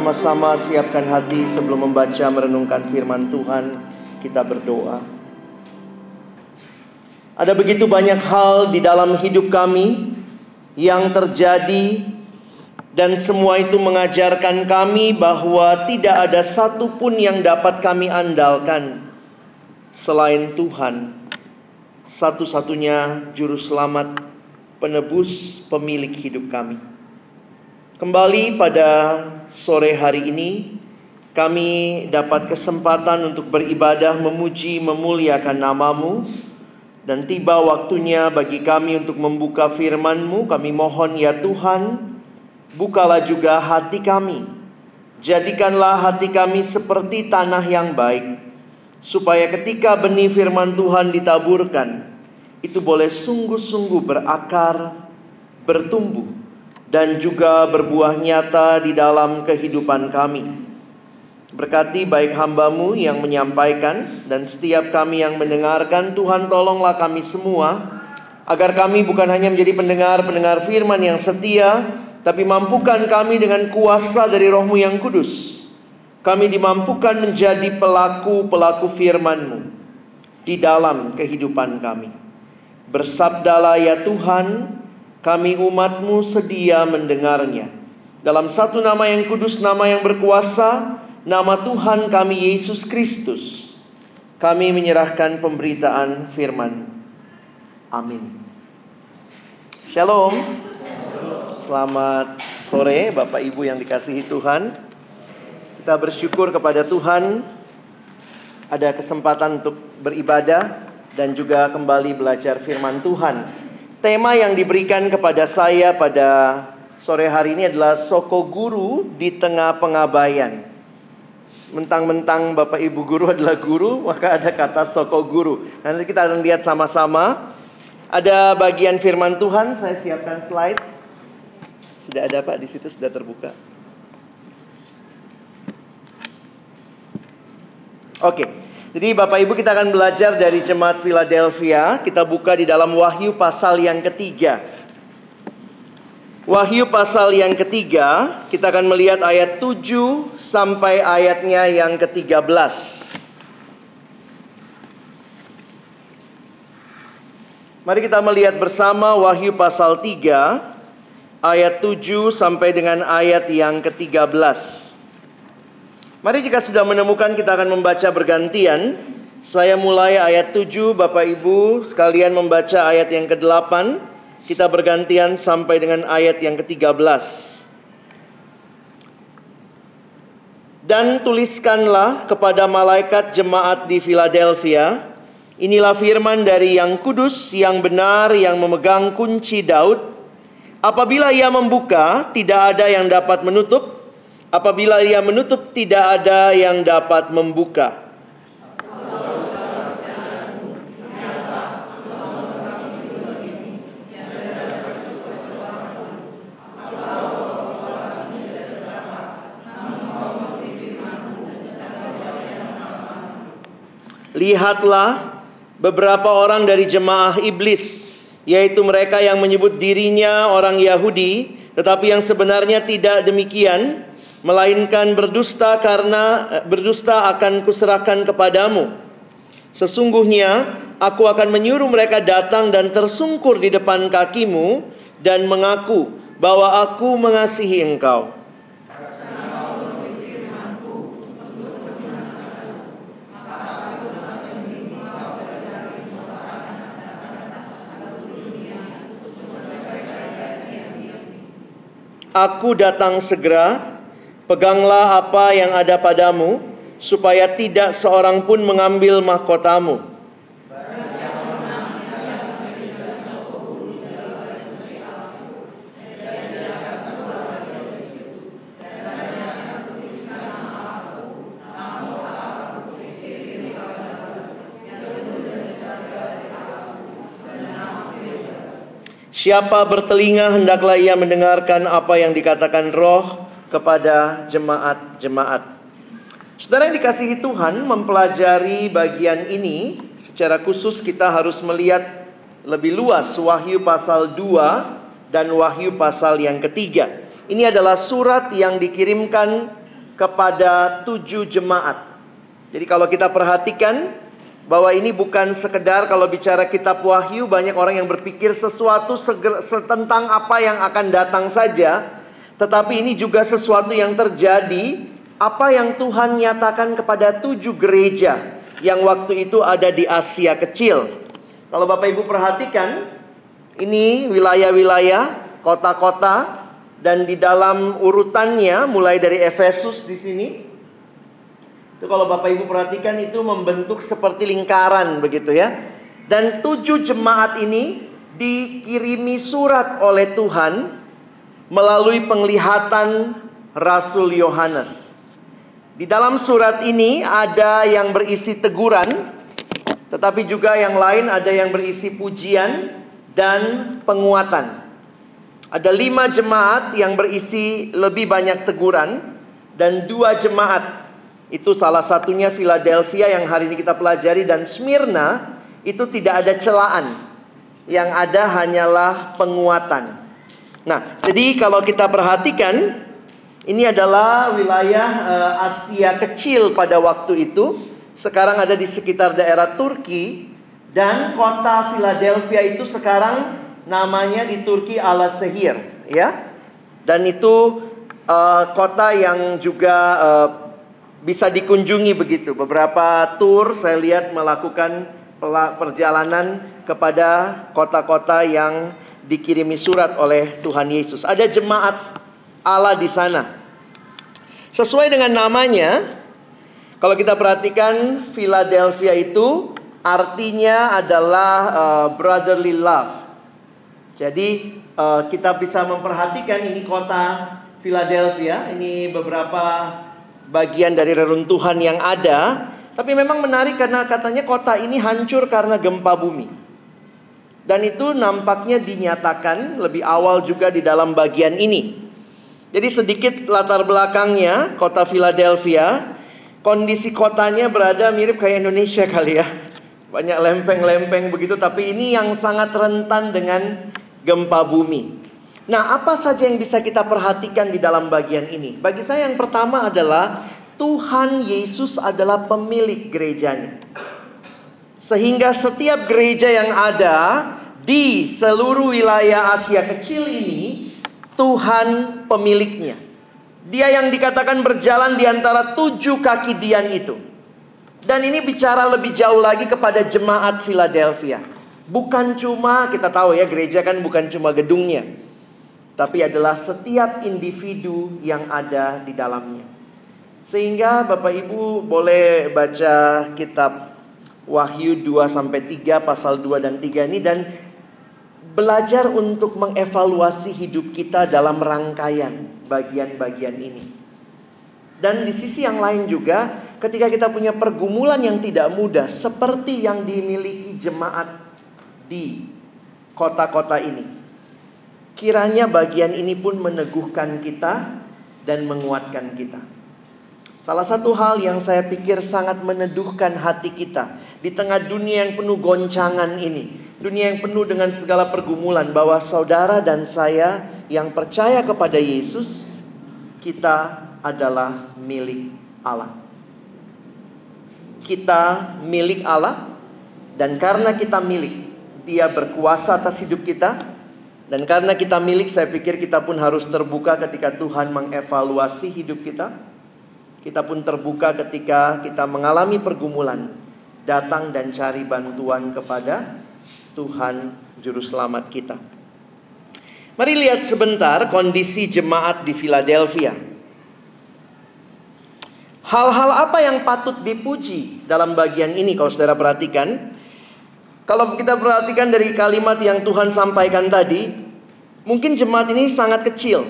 Sama-sama siapkan hati sebelum membaca merenungkan firman Tuhan. Kita berdoa. Ada begitu banyak hal di dalam hidup kami yang terjadi dan semua itu mengajarkan kami bahwa tidak ada satupun yang dapat kami andalkan selain Tuhan satu-satunya juru selamat, penebus, pemilik hidup kami. Kembali pada sore hari ini, kami dapat kesempatan untuk beribadah, memuji, memuliakan namamu, dan tiba waktunya bagi kami untuk membuka firman-Mu. Kami mohon ya Tuhan, bukalah juga hati kami. Jadikanlah hati kami seperti tanah yang baik, supaya ketika benih firman Tuhan ditaburkan, itu boleh sungguh-sungguh berakar, bertumbuh, dan juga berbuah nyata di dalam kehidupan kami. Berkati baik hambamu yang menyampaikan dan setiap kami yang mendengarkan Tuhan tolonglah kami semua Agar kami bukan hanya menjadi pendengar-pendengar firman yang setia Tapi mampukan kami dengan kuasa dari rohmu yang kudus Kami dimampukan menjadi pelaku-pelaku firmanmu Di dalam kehidupan kami Bersabdalah ya Tuhan Kami umatmu sedia mendengarnya. Dalam satu nama yang kudus, nama yang berkuasa Nama Tuhan kami Yesus Kristus Kami menyerahkan pemberitaan firman. Amin. Shalom. Selamat sore Bapak Ibu yang dikasihi Tuhan. Kita bersyukur kepada Tuhan Ada kesempatan untuk beribadah Dan juga kembali belajar firman Tuhan Tema yang diberikan kepada saya pada sore hari ini adalah Soko Guru di tengah pengabaian Mentang-mentang Bapak Ibu guru adalah guru, maka ada kata soko guru. Nanti kita akan lihat sama-sama. Ada bagian firman Tuhan, saya siapkan slide. Sudah ada Pak di situ sudah terbuka. Oke. Jadi Bapak Ibu kita akan belajar dari jemaat Philadelphia. Kita buka di dalam Wahyu pasal yang ketiga. Wahyu pasal yang ketiga, kita akan melihat ayat 7 sampai ayatnya yang ke-13. Mari kita melihat bersama Wahyu pasal 3 ayat 7 sampai dengan ayat yang ke-13. Mari jika sudah menemukan kita akan membaca bergantian. Saya mulai ayat 7, Bapak Ibu sekalian membaca ayat yang ke-8. Kita bergantian sampai dengan ayat yang ke-13. Dan tuliskanlah kepada malaikat jemaat di Philadelphia, inilah firman dari yang kudus, yang benar, yang memegang kunci Daud. Apabila ia membuka, tidak ada yang dapat menutup. Apabila ia menutup, tidak ada yang dapat membuka. Lihatlah beberapa orang dari jemaah iblis, yaitu mereka yang menyebut dirinya orang Yahudi, tetapi yang sebenarnya tidak demikian, melainkan berdusta karena eh, berdusta akan kuserahkan kepadamu. Sesungguhnya aku akan menyuruh mereka datang dan tersungkur di depan kakimu dan mengaku bahwa aku mengasihi engkau. Aku datang segera, peganglah apa yang ada padamu, supaya tidak seorang pun mengambil mahkotamu. Siapa bertelinga hendaklah ia mendengarkan apa yang dikatakan roh kepada jemaat-jemaat. Saudara yang dikasihi Tuhan mempelajari bagian ini secara khusus kita harus melihat lebih luas Wahyu pasal 2 dan Wahyu pasal yang ketiga. Ini adalah surat yang dikirimkan kepada tujuh jemaat. Jadi kalau kita perhatikan bahwa ini bukan sekedar kalau bicara kitab wahyu banyak orang yang berpikir sesuatu tentang apa yang akan datang saja tetapi ini juga sesuatu yang terjadi. Apa yang Tuhan nyatakan kepada tujuh gereja yang waktu itu ada di Asia kecil. Kalau Bapak Ibu perhatikan ini wilayah-wilayah kota-kota dan di dalam urutannya mulai dari Efesus di sini. Itu kalau Bapak Ibu perhatikan itu membentuk seperti lingkaran begitu ya. Dan tujuh jemaat ini dikirimi surat oleh Tuhan melalui penglihatan Rasul Yohanes. Di dalam surat ini ada yang berisi teguran, tetapi juga yang lain ada yang berisi pujian dan penguatan. Ada lima jemaat yang berisi lebih banyak teguran dan dua jemaat itu salah satunya Philadelphia yang hari ini kita pelajari dan Smyrna itu tidak ada celaan. Yang ada hanyalah penguatan. Nah, jadi kalau kita perhatikan ini adalah wilayah uh, Asia kecil pada waktu itu. Sekarang ada di sekitar daerah Turki dan kota Philadelphia itu sekarang namanya di Turki Ala Sehir, ya. Dan itu uh, kota yang juga uh, bisa dikunjungi begitu. Beberapa tour saya lihat melakukan perjalanan kepada kota-kota yang dikirimi surat oleh Tuhan Yesus. Ada jemaat Allah di sana. Sesuai dengan namanya, kalau kita perhatikan Philadelphia itu artinya adalah uh, brotherly love. Jadi uh, kita bisa memperhatikan ini kota Philadelphia, ini beberapa bagian dari reruntuhan yang ada. Tapi memang menarik karena katanya kota ini hancur karena gempa bumi. Dan itu nampaknya dinyatakan lebih awal juga di dalam bagian ini. Jadi sedikit latar belakangnya kota Philadelphia, kondisi kotanya berada mirip kayak Indonesia kali ya. Banyak lempeng-lempeng begitu tapi ini yang sangat rentan dengan gempa bumi. Nah, apa saja yang bisa kita perhatikan di dalam bagian ini? Bagi saya yang pertama adalah Tuhan Yesus adalah pemilik gerejanya. Sehingga setiap gereja yang ada di seluruh wilayah Asia kecil ini Tuhan pemiliknya. Dia yang dikatakan berjalan di antara tujuh kaki dian itu. Dan ini bicara lebih jauh lagi kepada jemaat Philadelphia. Bukan cuma kita tahu ya gereja kan bukan cuma gedungnya tapi adalah setiap individu yang ada di dalamnya. Sehingga Bapak Ibu boleh baca kitab Wahyu 2 sampai 3 pasal 2 dan 3 ini dan belajar untuk mengevaluasi hidup kita dalam rangkaian bagian-bagian ini. Dan di sisi yang lain juga, ketika kita punya pergumulan yang tidak mudah, seperti yang dimiliki jemaat di kota-kota ini, kiranya bagian ini pun meneguhkan kita dan menguatkan kita. Salah satu hal yang saya pikir sangat meneduhkan hati kita di tengah dunia yang penuh goncangan ini, dunia yang penuh dengan segala pergumulan, bahwa saudara dan saya yang percaya kepada Yesus, kita adalah milik Allah. Kita milik Allah, dan karena kita milik, Dia berkuasa atas hidup kita, dan karena kita milik, saya pikir kita pun harus terbuka ketika Tuhan mengevaluasi hidup kita. Kita pun terbuka ketika kita mengalami pergumulan, datang dan cari bantuan kepada Tuhan Juru Selamat kita. Mari lihat sebentar kondisi jemaat di Philadelphia. Hal-hal apa yang patut dipuji dalam bagian ini kalau saudara perhatikan? Kalau kita perhatikan dari kalimat yang Tuhan sampaikan tadi, mungkin jemaat ini sangat kecil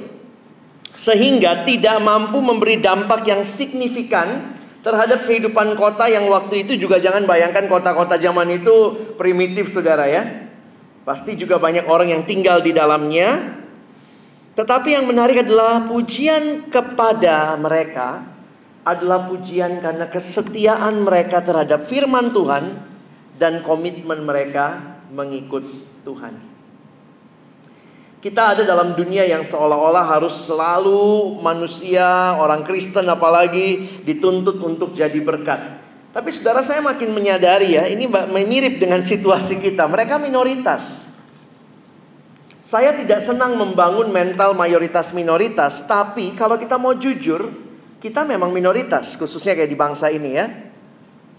sehingga tidak mampu memberi dampak yang signifikan terhadap kehidupan kota yang waktu itu juga jangan bayangkan kota-kota zaman itu primitif saudara ya. Pasti juga banyak orang yang tinggal di dalamnya. Tetapi yang menarik adalah pujian kepada mereka adalah pujian karena kesetiaan mereka terhadap firman Tuhan dan komitmen mereka mengikut Tuhan. Kita ada dalam dunia yang seolah-olah harus selalu manusia, orang Kristen apalagi dituntut untuk jadi berkat. Tapi saudara saya makin menyadari ya, ini mirip dengan situasi kita. Mereka minoritas. Saya tidak senang membangun mental mayoritas minoritas, tapi kalau kita mau jujur, kita memang minoritas, khususnya kayak di bangsa ini ya.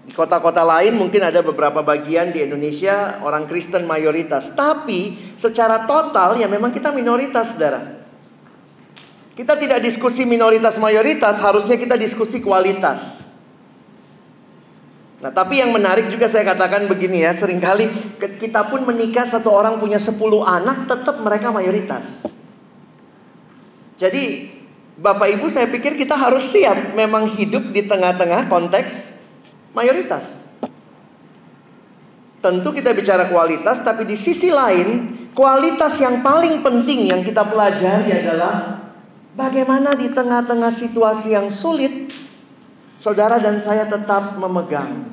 Di kota-kota lain mungkin ada beberapa bagian di Indonesia orang Kristen mayoritas. Tapi secara total ya memang kita minoritas saudara. Kita tidak diskusi minoritas mayoritas, harusnya kita diskusi kualitas. Nah tapi yang menarik juga saya katakan begini ya, sering kali kita pun menikah satu orang punya 10 anak, tetap mereka mayoritas. Jadi Bapak Ibu saya pikir kita harus siap memang hidup di tengah-tengah konteks mayoritas. Tentu kita bicara kualitas, tapi di sisi lain, kualitas yang paling penting yang kita pelajari adalah bagaimana di tengah-tengah situasi yang sulit, saudara dan saya tetap memegang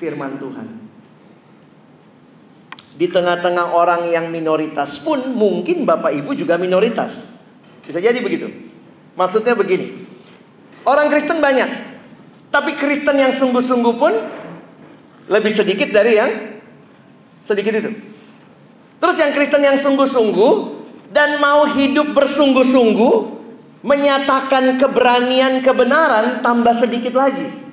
firman Tuhan. Di tengah-tengah orang yang minoritas pun mungkin Bapak Ibu juga minoritas. Bisa jadi begitu. Maksudnya begini. Orang Kristen banyak, tapi Kristen yang sungguh-sungguh pun lebih sedikit dari yang sedikit itu. Terus yang Kristen yang sungguh-sungguh dan mau hidup bersungguh-sungguh menyatakan keberanian kebenaran tambah sedikit lagi.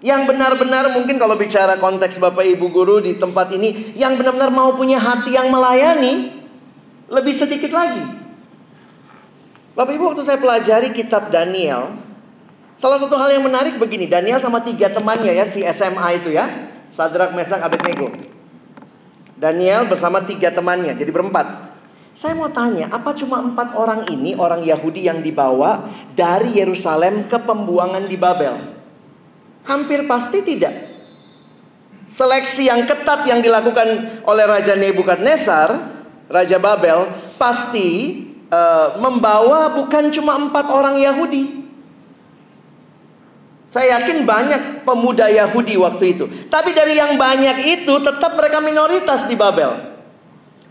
Yang benar-benar mungkin kalau bicara konteks Bapak Ibu guru di tempat ini yang benar-benar mau punya hati yang melayani lebih sedikit lagi. Bapak Ibu waktu saya pelajari kitab Daniel, salah satu hal yang menarik begini, Daniel sama tiga temannya ya, si SMA itu ya, Sadrak, Mesak, Abednego. Daniel bersama tiga temannya, jadi berempat. Saya mau tanya, apa cuma empat orang ini orang Yahudi yang dibawa dari Yerusalem ke pembuangan di Babel? Hampir pasti tidak. Seleksi yang ketat yang dilakukan oleh Raja Nebukadnezar, Raja Babel, pasti uh, membawa bukan cuma empat orang Yahudi. Saya yakin banyak pemuda Yahudi waktu itu. Tapi dari yang banyak itu tetap mereka minoritas di Babel.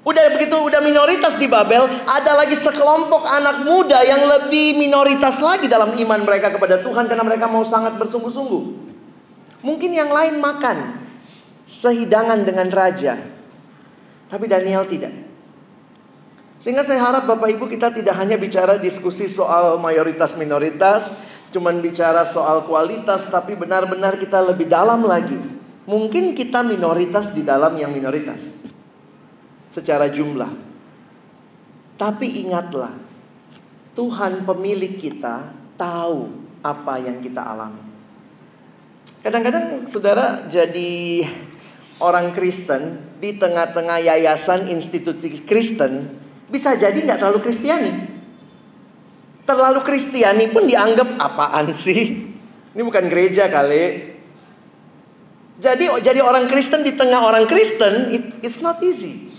Udah begitu udah minoritas di Babel, ada lagi sekelompok anak muda yang lebih minoritas lagi dalam iman mereka kepada Tuhan karena mereka mau sangat bersungguh-sungguh. Mungkin yang lain makan sehidangan dengan raja. Tapi Daniel tidak. Sehingga saya harap Bapak Ibu kita tidak hanya bicara diskusi soal mayoritas minoritas, cuman bicara soal kualitas, tapi benar-benar kita lebih dalam lagi. Mungkin kita minoritas di dalam yang minoritas. Secara jumlah. Tapi ingatlah, Tuhan pemilik kita tahu apa yang kita alami. Kadang-kadang saudara jadi orang Kristen di tengah-tengah yayasan institusi Kristen bisa jadi nggak terlalu Kristiani. Terlalu Kristiani pun dianggap apaan sih? Ini bukan gereja kali. Jadi jadi orang Kristen di tengah orang Kristen it, it's not easy.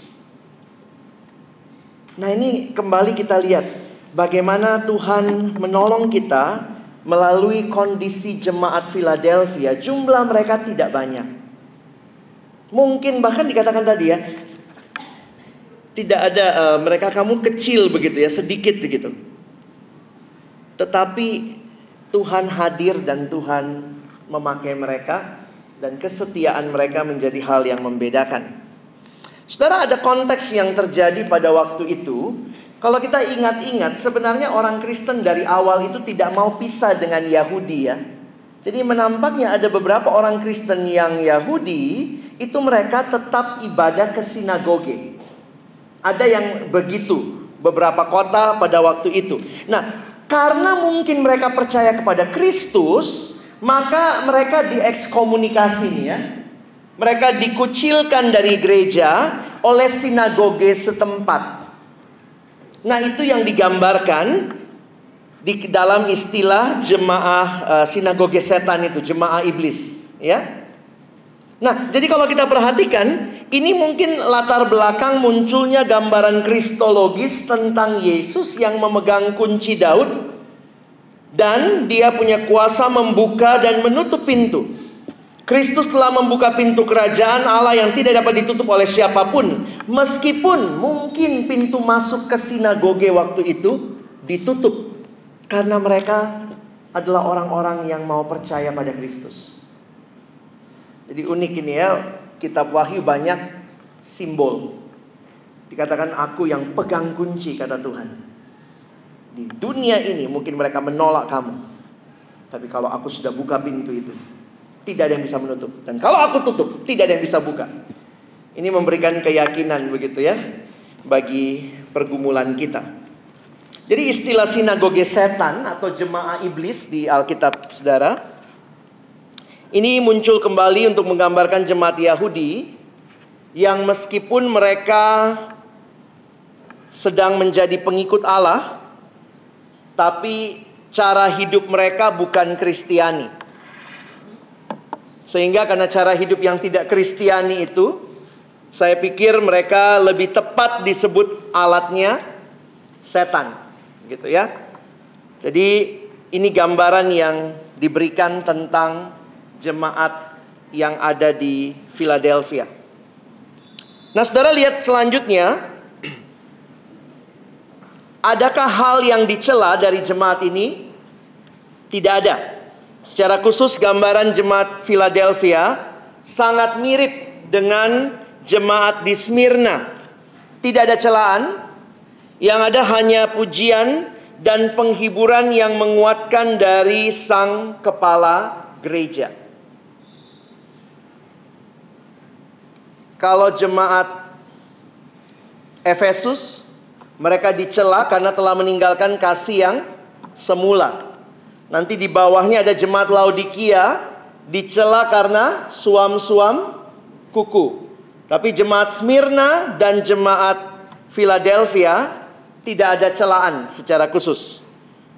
Nah ini kembali kita lihat bagaimana Tuhan menolong kita melalui kondisi jemaat Philadelphia. Jumlah mereka tidak banyak. Mungkin bahkan dikatakan tadi ya tidak ada uh, mereka kamu kecil begitu ya sedikit begitu. Tetapi Tuhan hadir dan Tuhan memakai mereka dan kesetiaan mereka menjadi hal yang membedakan. Saudara ada konteks yang terjadi pada waktu itu. Kalau kita ingat-ingat sebenarnya orang Kristen dari awal itu tidak mau pisah dengan Yahudi ya. Jadi menampaknya ada beberapa orang Kristen yang Yahudi itu mereka tetap ibadah ke sinagoge. Ada yang begitu beberapa kota pada waktu itu. Nah, karena mungkin mereka percaya kepada Kristus, maka mereka diekskomunikasi ya. Mereka dikucilkan dari gereja oleh sinagoge setempat. Nah, itu yang digambarkan di dalam istilah jemaah uh, sinagoge setan itu, jemaah iblis, ya. Nah, jadi kalau kita perhatikan, ini mungkin latar belakang munculnya gambaran kristologis tentang Yesus yang memegang kunci Daud dan dia punya kuasa membuka dan menutup pintu. Kristus telah membuka pintu kerajaan Allah yang tidak dapat ditutup oleh siapa pun. Meskipun mungkin pintu masuk ke sinagoge waktu itu ditutup. Karena mereka adalah orang-orang yang mau percaya pada Kristus. Jadi unik ini ya, kitab Wahyu banyak simbol. Dikatakan aku yang pegang kunci kata Tuhan. Di dunia ini mungkin mereka menolak kamu. Tapi kalau aku sudah buka pintu itu, tidak ada yang bisa menutup. Dan kalau aku tutup, tidak ada yang bisa buka. Ini memberikan keyakinan begitu ya bagi pergumulan kita. Jadi istilah sinagoge setan atau jemaah iblis di Alkitab Saudara ini muncul kembali untuk menggambarkan jemaat Yahudi yang meskipun mereka sedang menjadi pengikut Allah tapi cara hidup mereka bukan Kristiani. Sehingga karena cara hidup yang tidak Kristiani itu, saya pikir mereka lebih tepat disebut alatnya setan, gitu ya. Jadi ini gambaran yang diberikan tentang jemaat yang ada di Philadelphia. Nah, Saudara lihat selanjutnya Adakah hal yang dicela dari jemaat ini? Tidak ada. Secara khusus gambaran jemaat Philadelphia sangat mirip dengan jemaat di Smyrna. Tidak ada celaan, yang ada hanya pujian dan penghiburan yang menguatkan dari sang kepala gereja. Kalau jemaat Efesus mereka dicela karena telah meninggalkan kasih yang semula. Nanti di bawahnya ada jemaat Laodikia dicela karena suam-suam kuku. Tapi jemaat Smyrna dan jemaat Philadelphia tidak ada celaan secara khusus.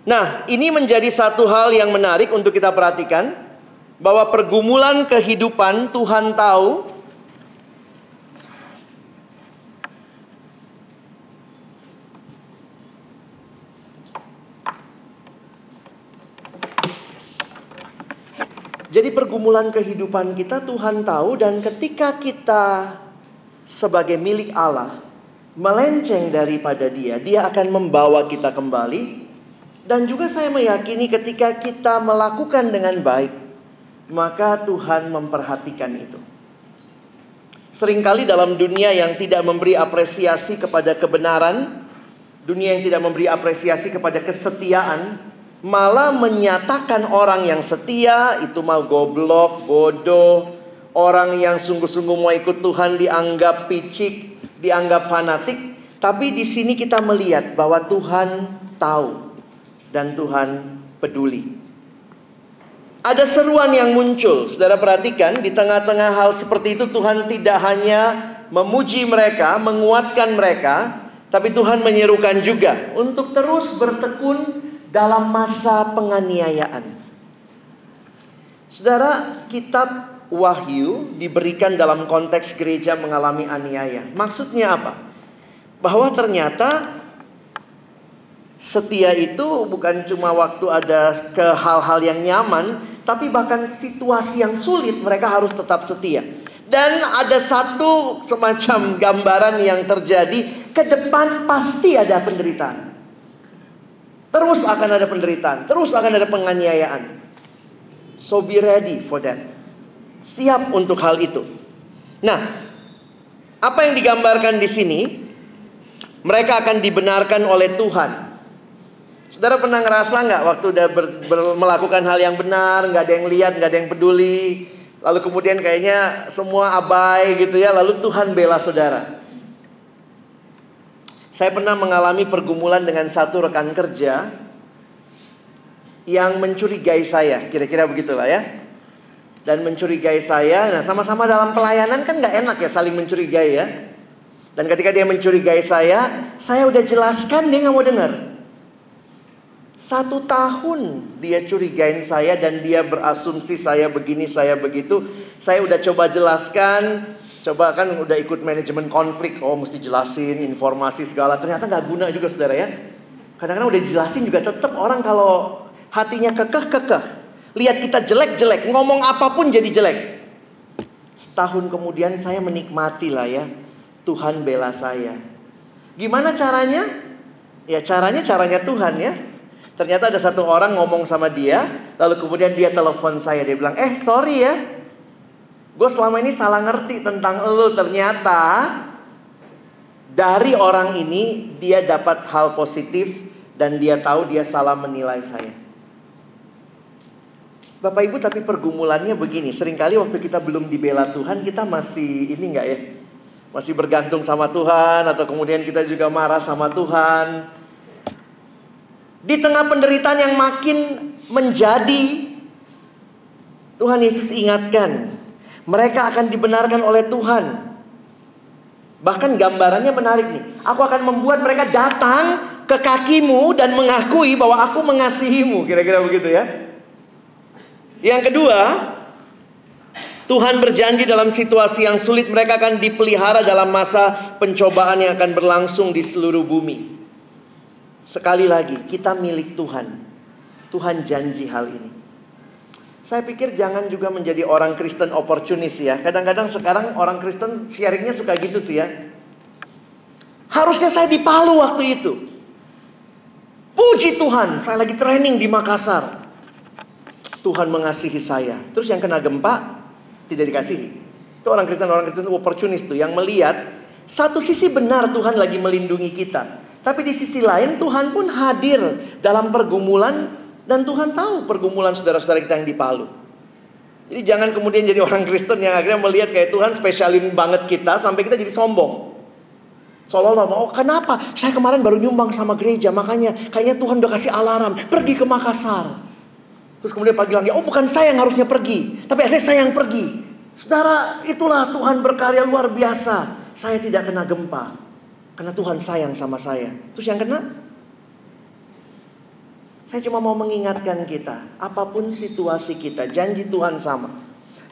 Nah, ini menjadi satu hal yang menarik untuk kita perhatikan bahwa pergumulan kehidupan Tuhan tahu Jadi pergumulan kehidupan kita Tuhan tahu dan ketika kita sebagai milik Allah melenceng daripada Dia, Dia akan membawa kita kembali. Dan juga saya meyakini ketika kita melakukan dengan baik, maka Tuhan memperhatikan itu. Seringkali dalam dunia yang tidak memberi apresiasi kepada kebenaran, dunia yang tidak memberi apresiasi kepada kesetiaan, malah menyatakan orang yang setia itu mau goblok, bodoh, orang yang sungguh-sungguh mau ikut Tuhan dianggap picik, dianggap fanatik. Tapi di sini kita melihat bahwa Tuhan tahu dan Tuhan peduli. Ada seruan yang muncul, saudara perhatikan di tengah-tengah hal seperti itu Tuhan tidak hanya memuji mereka, menguatkan mereka, tapi Tuhan menyerukan juga untuk terus bertekun dalam masa penganiayaan. Saudara, kitab Wahyu diberikan dalam konteks gereja mengalami aniaya. Maksudnya apa? Bahwa ternyata setia itu bukan cuma waktu ada ke hal-hal yang nyaman, tapi bahkan situasi yang sulit mereka harus tetap setia. Dan ada satu semacam gambaran yang terjadi ke depan pasti ada penderitaan. Terus akan ada penderitaan, terus akan ada penganiayaan. So be ready for that. Siap untuk hal itu. Nah, apa yang digambarkan di sini? Mereka akan dibenarkan oleh Tuhan Saudara pernah ngerasa nggak waktu udah ber, ber, melakukan hal yang benar, nggak ada yang lihat, nggak ada yang peduli, lalu kemudian kayaknya semua abai gitu ya, lalu Tuhan bela saudara. Saya pernah mengalami pergumulan dengan satu rekan kerja yang mencurigai saya, kira-kira begitulah ya. Dan mencurigai saya, nah sama-sama dalam pelayanan kan nggak enak ya saling mencurigai ya. Dan ketika dia mencurigai saya, saya udah jelaskan dia nggak mau dengar. Satu tahun dia curigain saya dan dia berasumsi saya begini, saya begitu. Saya udah coba jelaskan, coba kan udah ikut manajemen konflik. Oh mesti jelasin informasi segala. Ternyata nggak guna juga saudara ya. Kadang-kadang udah jelasin juga tetap orang kalau hatinya kekeh-kekeh. Lihat kita jelek-jelek, ngomong apa pun jadi jelek. Setahun kemudian saya menikmati lah ya. Tuhan bela saya. Gimana caranya? Ya caranya caranya Tuhan ya. Ternyata ada satu orang ngomong sama dia, lalu kemudian dia telepon saya, dia bilang, eh sorry ya, gue selama ini salah ngerti tentang lo. Ternyata dari orang ini dia dapat hal positif dan dia tahu dia salah menilai saya. Bapak Ibu tapi pergumulannya begini, sering kali waktu kita belum dibela Tuhan kita masih ini enggak ya? Masih bergantung sama Tuhan atau kemudian kita juga marah sama Tuhan. Di tengah penderitaan yang makin menjadi Tuhan Yesus ingatkan mereka akan dibenarkan oleh Tuhan. Bahkan gambarannya menarik nih. Aku akan membuat mereka datang ke kakimu dan mengakui bahwa aku mengasihimu. Kira-kira begitu ya. Yang kedua, Tuhan berjanji dalam situasi yang sulit mereka akan dipelihara dalam masa pencobaan yang akan berlangsung di seluruh bumi. Sekali lagi, kita milik Tuhan. Tuhan janji hal ini. Saya pikir jangan juga menjadi orang Kristen oportunis ya. Kadang-kadang sekarang orang Kristen sharingnya suka gitu sih ya. Harusnya saya di Palu waktu itu. Puji Tuhan, saya lagi training di Makassar. Tuhan mengasihi saya. Terus yang kena gempa tidak dikasihi. Itu orang Kristen, orang Kristen oportunis tuh yang melihat satu sisi benar Tuhan lagi melindungi kita. Tapi di sisi lain Tuhan pun hadir dalam pergumulan dan Tuhan tahu pergumulan saudara-saudara kita yang di Palu. Jadi jangan kemudian jadi orang Kristen yang akhirnya melihat kayak Tuhan spesialin banget kita sampai kita jadi sombong. Seolah-olah, oh kenapa? Saya kemarin baru nyumbang sama gereja, makanya kayaknya Tuhan udah kasih alarm, pergi ke Makassar. Terus kemudian pagi lagi, oh bukan saya yang harusnya pergi, tapi akhirnya saya yang pergi. Saudara, itulah Tuhan berkarya luar biasa. Saya tidak kena gempa. Karena Tuhan sayang sama saya. Terus yang kena? Saya cuma mau mengingatkan kita, apa pun situasi kita, janji Tuhan sama.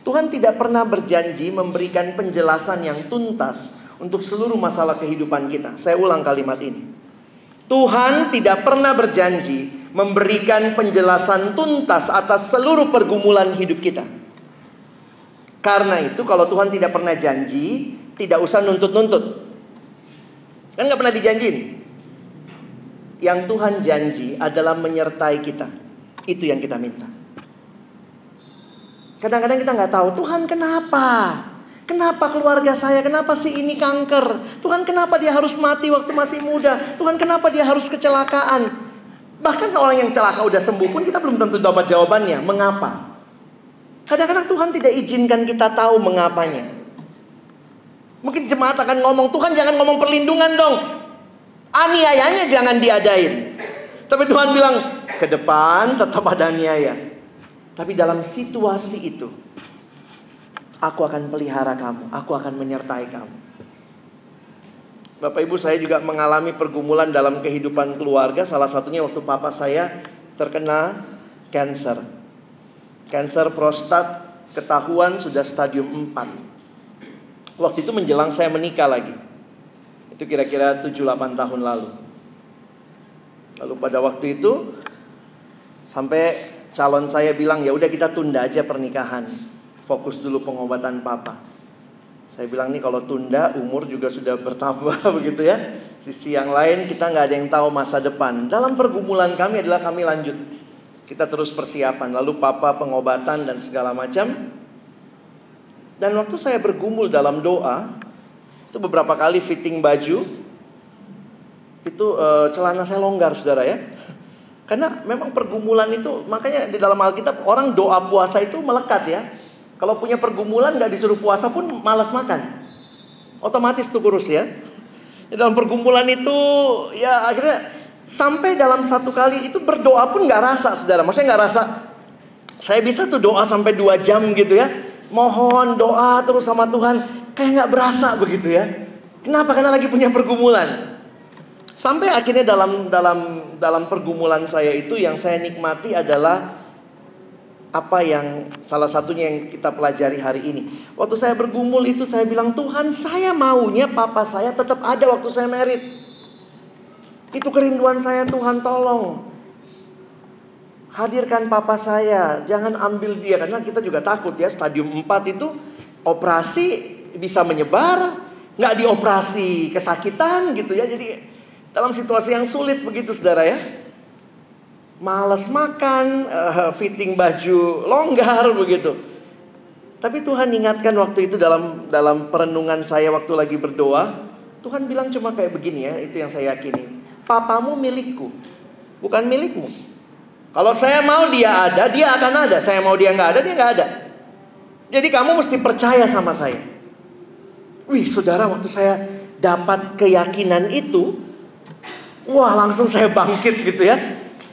Tuhan tidak pernah berjanji memberikan penjelasan yang tuntas untuk seluruh masalah kehidupan kita. Saya ulang kalimat ini. Tuhan tidak pernah berjanji memberikan penjelasan tuntas atas seluruh pergumulan hidup kita. Karena itu kalau Tuhan tidak pernah janji, tidak usah nuntut-nuntut. Kan nggak pernah dijanjin. Yang Tuhan janji adalah menyertai kita. Itu yang kita minta. Kadang-kadang kita nggak tahu Tuhan kenapa? Kenapa keluarga saya? Kenapa si ini kanker? Tuhan kenapa dia harus mati waktu masih muda? Tuhan kenapa dia harus kecelakaan? Bahkan orang yang celaka udah sembuh pun kita belum tentu dapat jawabannya. Mengapa? Kadang-kadang Tuhan tidak izinkan kita tahu mengapanya. Mungkin jemaat akan ngomong, Tuhan jangan ngomong perlindungan dong. Aniayanya jangan diadain. Tapi Tuhan bilang, ke depan tetap ada niaya. Tapi dalam situasi itu, aku akan pelihara kamu, aku akan menyertai kamu. Bapak Ibu saya juga mengalami pergumulan dalam kehidupan keluarga Salah satunya waktu papa saya terkena cancer Cancer prostat ketahuan sudah stadium 4 Waktu itu menjelang saya menikah lagi Itu kira-kira 7-8 tahun lalu Lalu pada waktu itu Sampai calon saya bilang ya udah kita tunda aja pernikahan Fokus dulu pengobatan papa saya bilang nih kalau tunda umur juga sudah bertambah begitu ya. Sisi yang lain kita nggak ada yang tahu masa depan. Dalam pergumulan kami adalah kami lanjut. Kita terus persiapan. Lalu papa pengobatan dan segala macam. Dan waktu saya bergumul dalam doa, itu beberapa kali fitting baju, itu uh, celana saya longgar saudara ya. Karena memang pergumulan itu, makanya di dalam Alkitab orang doa puasa itu melekat ya. Kalau punya pergumulan nggak disuruh puasa pun malas makan. Otomatis tuh kurus ya. Dalam pergumulan itu ya akhirnya sampai dalam satu kali itu berdoa pun nggak rasa saudara. Maksudnya nggak rasa. Saya bisa tuh doa sampai dua jam gitu ya. Mohon doa terus sama Tuhan. Kayak nggak berasa begitu ya. Kenapa? Karena lagi punya pergumulan. Sampai akhirnya dalam dalam dalam pergumulan saya itu yang saya nikmati adalah apa yang salah satunya yang kita pelajari hari ini. Waktu saya bergumul itu saya bilang, Tuhan saya maunya papa saya tetap ada waktu saya merit. Itu kerinduan saya Tuhan tolong. Hadirkan papa saya, jangan ambil dia karena kita juga takut ya stadium 4 itu operasi bisa menyebar, nggak dioperasi kesakitan gitu ya. Jadi dalam situasi yang sulit begitu saudara ya malas makan, uh, fitting baju longgar begitu. Tapi Tuhan ingatkan waktu itu dalam dalam perenungan saya waktu lagi berdoa, Tuhan bilang cuma kayak begini ya, itu yang saya yakini. Papamu milikku, bukan milikmu. Kalau saya mau dia ada, dia akan ada. Saya mau dia nggak ada, dia nggak ada. Jadi kamu mesti percaya sama saya. Wih, saudara, waktu saya dapat keyakinan itu, wah langsung saya bangkit gitu ya.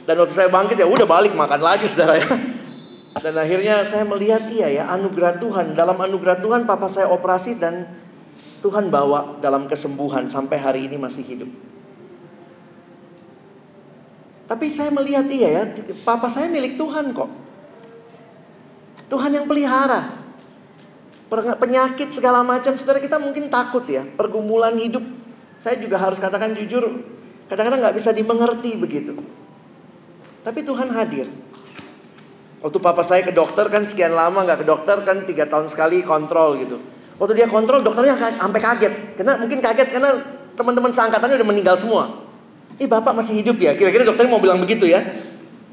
Dan waktu saya bangkit ya udah balik makan lagi saudara ya. Dan akhirnya saya melihat iya ya anugerah Tuhan. Dalam anugerah Tuhan papa saya operasi dan Tuhan bawa dalam kesembuhan sampai hari ini masih hidup. Tapi saya melihat iya ya, papa saya milik Tuhan kok. Tuhan yang pelihara. Penyakit segala macam, saudara kita mungkin takut ya. Pergumulan hidup, saya juga harus katakan jujur, kadang-kadang nggak bisa dimengerti begitu. Tapi Tuhan hadir. Waktu papa saya ke dokter kan sekian lama nggak ke dokter kan tiga tahun sekali kontrol gitu. Waktu dia kontrol dokternya sampai kaget. Karena mungkin kaget karena teman-teman seangkatannya udah meninggal semua. Ih bapak masih hidup ya? Kira-kira dokternya mau bilang begitu ya?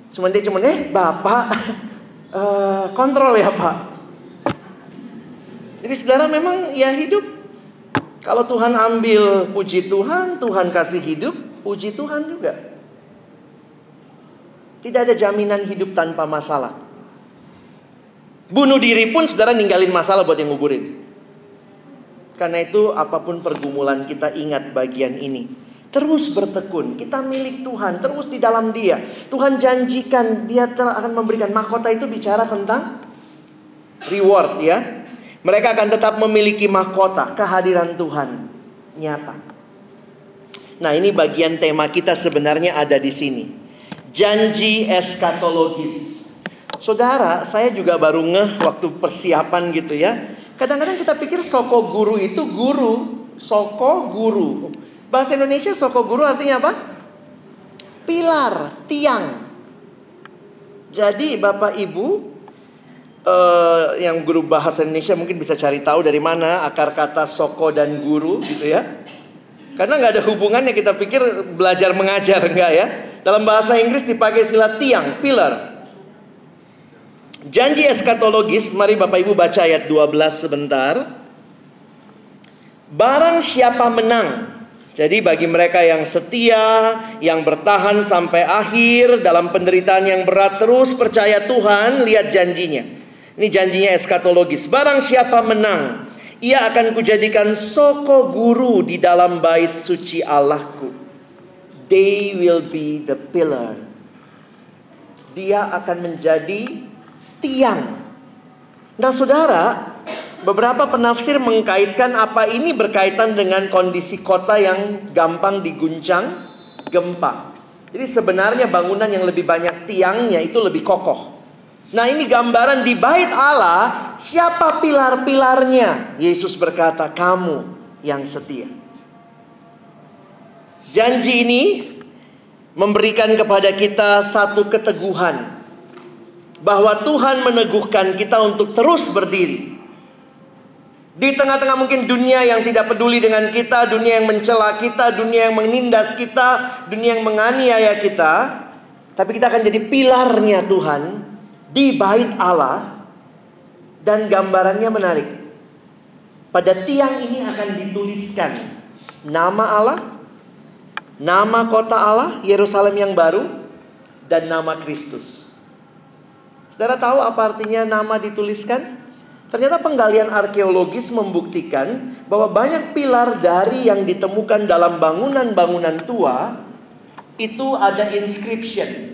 Cuman dia cuman eh bapak uh, kontrol ya pak. Jadi saudara memang ya hidup. Kalau Tuhan ambil puji Tuhan, Tuhan kasih hidup, puji Tuhan juga. Tidak ada jaminan hidup tanpa masalah. Bunuh diri pun saudara ninggalin masalah buat yang nguburin. Karena itu apa pun pergumulan kita ingat bagian ini. Terus bertekun, kita milik Tuhan, terus di dalam dia. Tuhan janjikan dia akan memberikan mahkota itu bicara tentang reward ya. Mereka akan tetap memiliki mahkota, kehadiran Tuhan nyata. Nah, ini bagian tema kita sebenarnya ada di sini janji eskatologis. Saudara, saya juga baru ngeh waktu persiapan gitu ya. Kadang-kadang kita pikir soko guru itu guru, soko guru. Bahasa Indonesia soko guru artinya apa? Pilar, tiang. Jadi Bapak Ibu uh, yang guru bahasa Indonesia mungkin bisa cari tahu dari mana akar kata soko dan guru gitu ya. Karena nggak ada hubungannya kita pikir belajar mengajar enggak ya. Dalam bahasa Inggris dipakai istilah tiang, pillar. Janji eskatologis, mari Bapak Ibu baca ayat 12 sebentar. Barang siapa menang. Jadi bagi mereka yang setia, yang bertahan sampai akhir dalam penderitaan yang berat terus percaya Tuhan, lihat janjinya. Ini janjinya eskatologis. Barang siapa menang, ia akan kujadikan soko guru di dalam bait suci Allahku they will be the pillar dia akan menjadi tiang. Nah, saudara, beberapa penafsir mengkaitkan apa ini berkaitan dengan kondisi kota yang gampang diguncang gempa. Jadi sebenarnya bangunan yang lebih banyak tiangnya itu lebih kokoh. Nah ini gambaran di bait Allah, siapa pilar-pilarnya? Yesus berkata, kamu yang setia. Janji ini memberikan kepada kita satu keteguhan bahwa Tuhan meneguhkan kita untuk terus berdiri. Di tengah-tengah mungkin dunia yang tidak peduli dengan kita, dunia yang mencela kita, dunia yang menindas kita, dunia yang menganiaya kita, tapi kita akan jadi pilarnya Tuhan di bait Allah dan gambarannya menarik. Pada tiang ini akan dituliskan nama Allah, nama kota Allah, Yerusalem yang baru, dan nama Kristus. Saudara tahu apa artinya nama dituliskan? Ternyata penggalian arkeologis membuktikan bahwa banyak pilar dari yang ditemukan dalam bangunan-bangunan tua itu ada inscription.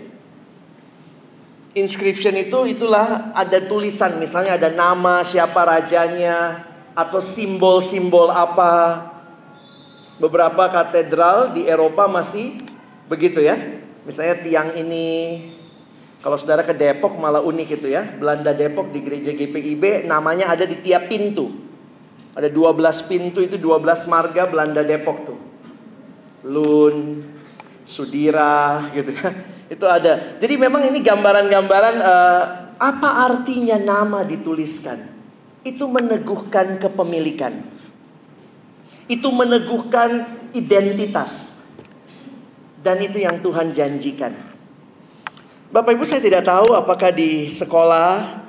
Inscription itu itulah ada tulisan misalnya ada nama siapa rajanya atau simbol-simbol apa beberapa katedral di Eropa masih begitu ya. Misalnya tiang ini kalau saudara ke Depok malah unik itu ya. Belanda Depok di gereja GPIB namanya ada di tiap pintu. Ada 12 pintu itu 12 marga Belanda Depok tuh. Lun, Sudira gitu ya. Itu ada. Jadi memang ini gambaran-gambaran uh, apa artinya nama dituliskan. Itu meneguhkan kepemilikan itu meneguhkan identitas. Dan itu yang Tuhan janjikan. Bapak Ibu saya tidak tahu apakah di sekolah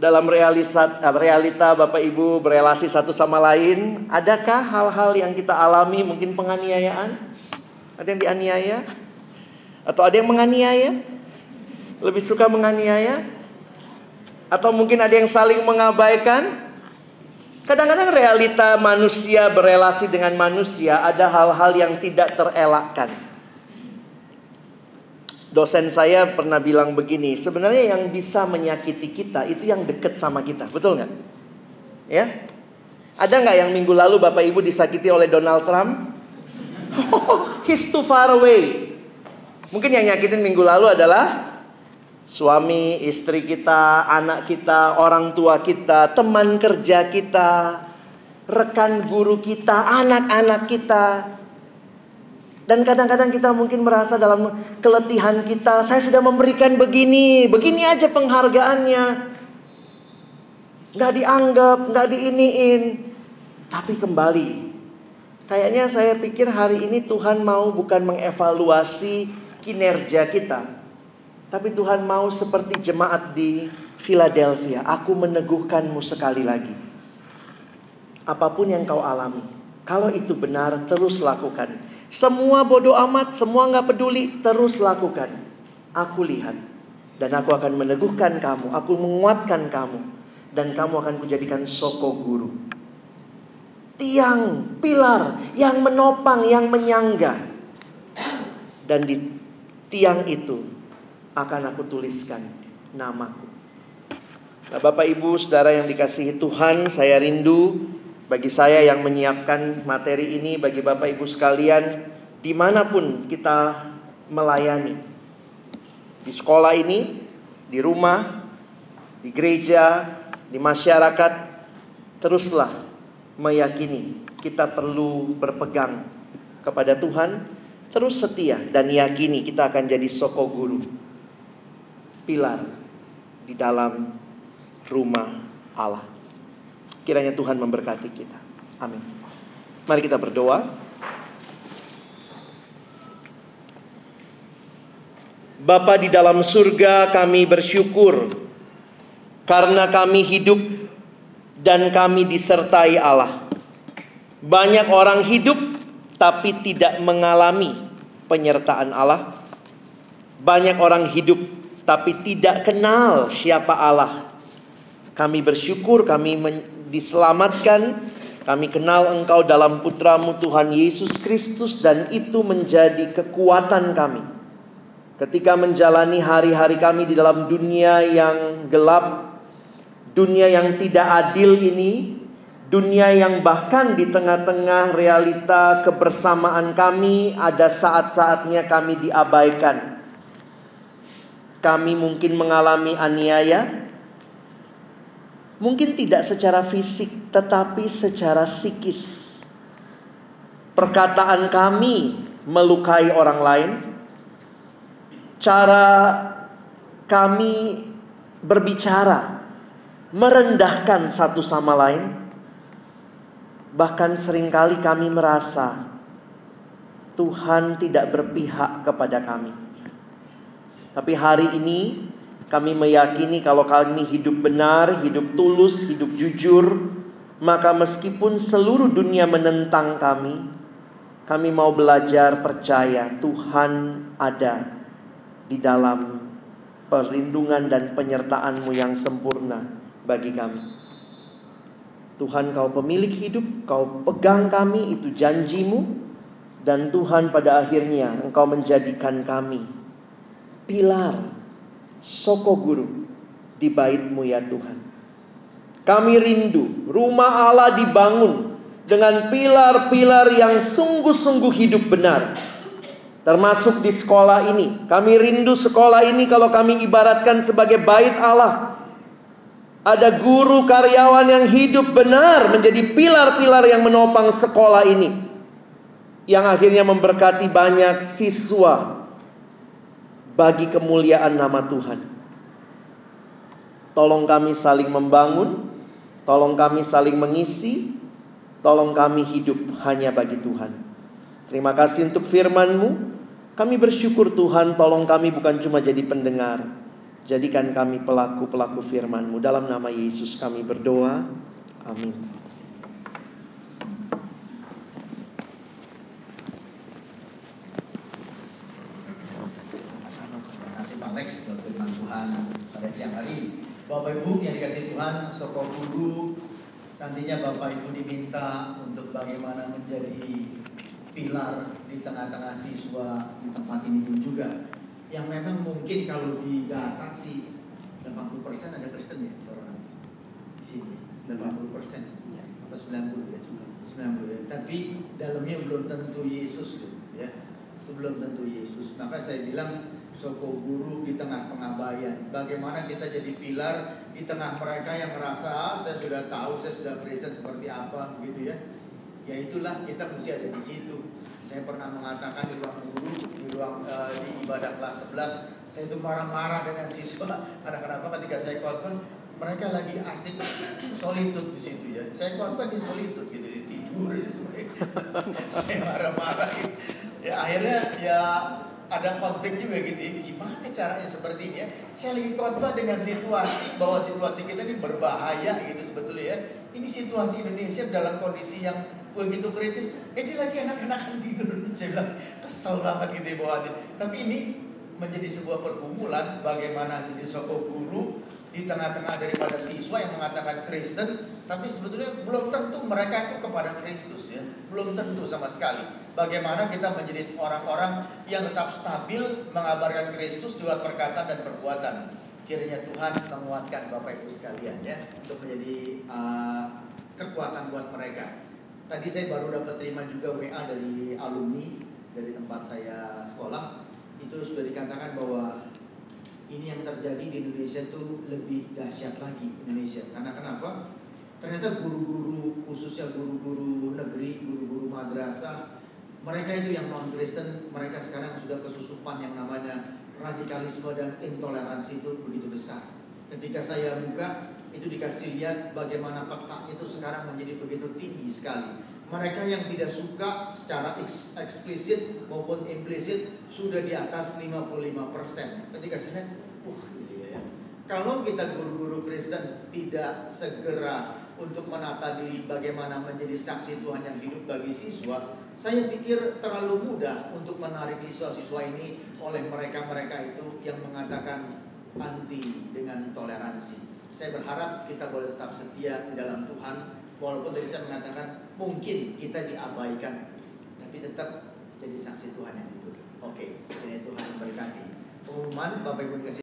dalam realita, realita Bapak Ibu berelasi satu sama lain, adakah hal-hal yang kita alami mungkin penganiayaan? Ada yang dianiaya? Atau ada yang menganiaya? Lebih suka menganiaya? Atau mungkin ada yang saling mengabaikan? Kadang-kadang realita manusia berelasi dengan manusia ada hal-hal yang tidak terelakkan. Dosen saya pernah bilang begini, sebenarnya yang bisa menyakiti kita itu yang dekat sama kita, betul nggak? Ya, ada nggak yang minggu lalu bapak ibu disakiti oleh Donald Trump? Oh, he's too far away. Mungkin yang nyakitin minggu lalu adalah Suami, istri kita, anak kita, orang tua kita, teman kerja kita, rekan guru kita, anak-anak kita. Dan kadang-kadang kita mungkin merasa dalam keletihan kita, saya sudah memberikan begini, begini aja penghargaannya. Gak dianggap, gak diiniin. Tapi kembali, kayaknya saya pikir hari ini Tuhan mau bukan mengevaluasi kinerja kita, tapi Tuhan mau seperti jemaat di Philadelphia. Aku meneguhkanmu sekali lagi. Apa pun yang kau alami. Kalau itu benar terus lakukan. Semua bodoh amat, semua nggak peduli, terus lakukan. Aku lihat. Dan aku akan meneguhkan kamu. Aku menguatkan kamu. Dan kamu akan kujadikan soko guru. Tiang, pilar yang menopang, yang menyangga. Dan di tiang itu akan aku tuliskan namaku. Nah, Bapak Ibu, saudara yang dikasihi Tuhan, saya rindu bagi saya yang menyiapkan materi ini bagi Bapak Ibu sekalian, di mana pun kita melayani, di sekolah ini, di rumah, di gereja, di masyarakat, teruslah meyakini kita perlu berpegang kepada Tuhan, terus setia dan yakini kita akan jadi soko guru pilar di dalam rumah Allah. Kiranya Tuhan memberkati kita. Amin. Mari kita berdoa. Bapa di dalam surga kami bersyukur karena kami hidup dan kami disertai Allah. Banyak orang hidup tapi tidak mengalami penyertaan Allah. Banyak orang hidup tapi tidak kenal siapa Allah. Kami bersyukur kami diselamatkan, kami kenal Engkau dalam putramu Tuhan Yesus Kristus dan itu menjadi kekuatan kami. ketika menjalani hari-hari kami di dalam dunia yang gelap, dunia yang tidak adil ini, dunia yang bahkan di tengah-tengah realita kebersamaan kami ada saat-saatnya kami diabaikan. Kami mungkin mengalami aniaya, mungkin tidak secara fisik, tetapi secara psikis. Perkataan kami melukai orang lain, cara kami berbicara merendahkan satu sama lain, bahkan sering kali kami merasa Tuhan tidak berpihak kepada kami. Tapi hari ini kami meyakini kalau kami hidup benar, hidup tulus, hidup jujur, maka meskipun seluruh dunia menentang kami, kami mau belajar percaya Tuhan ada di dalam perlindungan dan penyertaan-Mu yang sempurna bagi kami. Tuhan kau pemilik hidup, kau pegang kami, itu janjimu. Dan Tuhan pada akhirnya engkau menjadikan kami pilar Soko Guru di baitmu ya Tuhan. Kami rindu rumah Allah dibangun dengan pilar-pilar yang sungguh-sungguh hidup benar. Termasuk di sekolah ini. Kami rindu sekolah ini kalau kami ibaratkan sebagai bait Allah. Ada guru karyawan yang hidup benar menjadi pilar-pilar yang menopang sekolah ini. Yang akhirnya memberkati banyak siswa bagi kemuliaan nama Tuhan. Tolong kami saling membangun, tolong kami saling mengisi, tolong kami hidup hanya bagi Tuhan. Terima kasih untuk firman-Mu. Kami bersyukur Tuhan, tolong kami bukan cuma jadi pendengar, jadikan kami pelaku-pelaku firman-Mu. Dalam nama Yesus kami berdoa. Amin. pada siang hari. Bapak Ibu yang dikasih Tuhan, sokong guru, nantinya Bapak Ibu diminta untuk bagaimana menjadi pilar di tengah-tengah siswa di tempat ini pun juga. Yang memang mungkin kalau di data sih 80% ada Kristen ya orang di sini 80 persen apa 90 ya 90 ya tapi dalamnya belum tentu Yesus ya itu belum tentu Yesus maka saya bilang Soko guru di tengah pengabaian. Bagaimana kita jadi pilar di tengah mereka yang merasa ah, saya sudah tahu, saya sudah present seperti apa, gitu ya. Ya itulah kita mesti ada di situ. Saya pernah mengatakan di ruang guru, di ruang uh, di ibadah kelas 11, saya itu marah-marah dengan siswa. Karena kenapa ketika saya khotbah, mereka lagi asik solitude di situ ya. Saya khotbah di solitude gitu, di tidur di saya marah-marah. Gitu. Ya akhirnya ya ada konflik juga gitu ya. Gimana caranya seperti ini ya? Saya lagi khotbah dengan situasi bahwa situasi kita ini berbahaya gitu sebetulnya ya. Ini situasi Indonesia dalam kondisi yang begitu kritis. Dia lagi anak-anak tidur. Saya bilang kesel banget gitu ya bahwa Tapi ini menjadi sebuah pergumulan bagaimana jadi sokok guru di tengah-tengah daripada siswa yang mengatakan Kristen, tapi sebetulnya belum tentu mereka itu kepada Kristus ya, belum tentu sama sekali. Bagaimana kita menjadi orang-orang yang tetap stabil mengabarkan Kristus lewat perkataan dan perbuatan. Kiranya Tuhan menguatkan Bapak Ibu sekalian ya untuk menjadi uh, kekuatan buat mereka. Tadi saya baru dapat terima juga WA dari alumni dari tempat saya sekolah itu sudah dikatakan bahwa ini yang terjadi di Indonesia itu lebih dahsyat lagi Indonesia. Karena kenapa? Ternyata guru-guru khususnya guru-guru negeri, guru-guru madrasah, mereka itu yang non Kristen, mereka sekarang sudah kesusupan yang namanya radikalisme dan intoleransi itu begitu besar. Ketika saya buka, itu dikasih lihat bagaimana petanya itu sekarang menjadi begitu tinggi sekali. Mereka yang tidak suka secara eksplisit maupun implisit sudah di atas 55%. Ketika saya wah gitu ya. Kalau kita guru-guru Kristen tidak segera untuk menata diri bagaimana menjadi saksi Tuhan yang hidup bagi siswa, saya pikir terlalu mudah untuk menarik siswa-siswa ini oleh mereka-mereka itu yang mengatakan anti dengan toleransi. Saya berharap kita boleh tetap setia di dalam Tuhan Walaupun tadi saya mengatakan mungkin kita diabaikan, tapi tetap jadi saksi Tuhan yang hidup. Oke, ini Tuhan berkati. pengumuman Bapak Ibu dikasih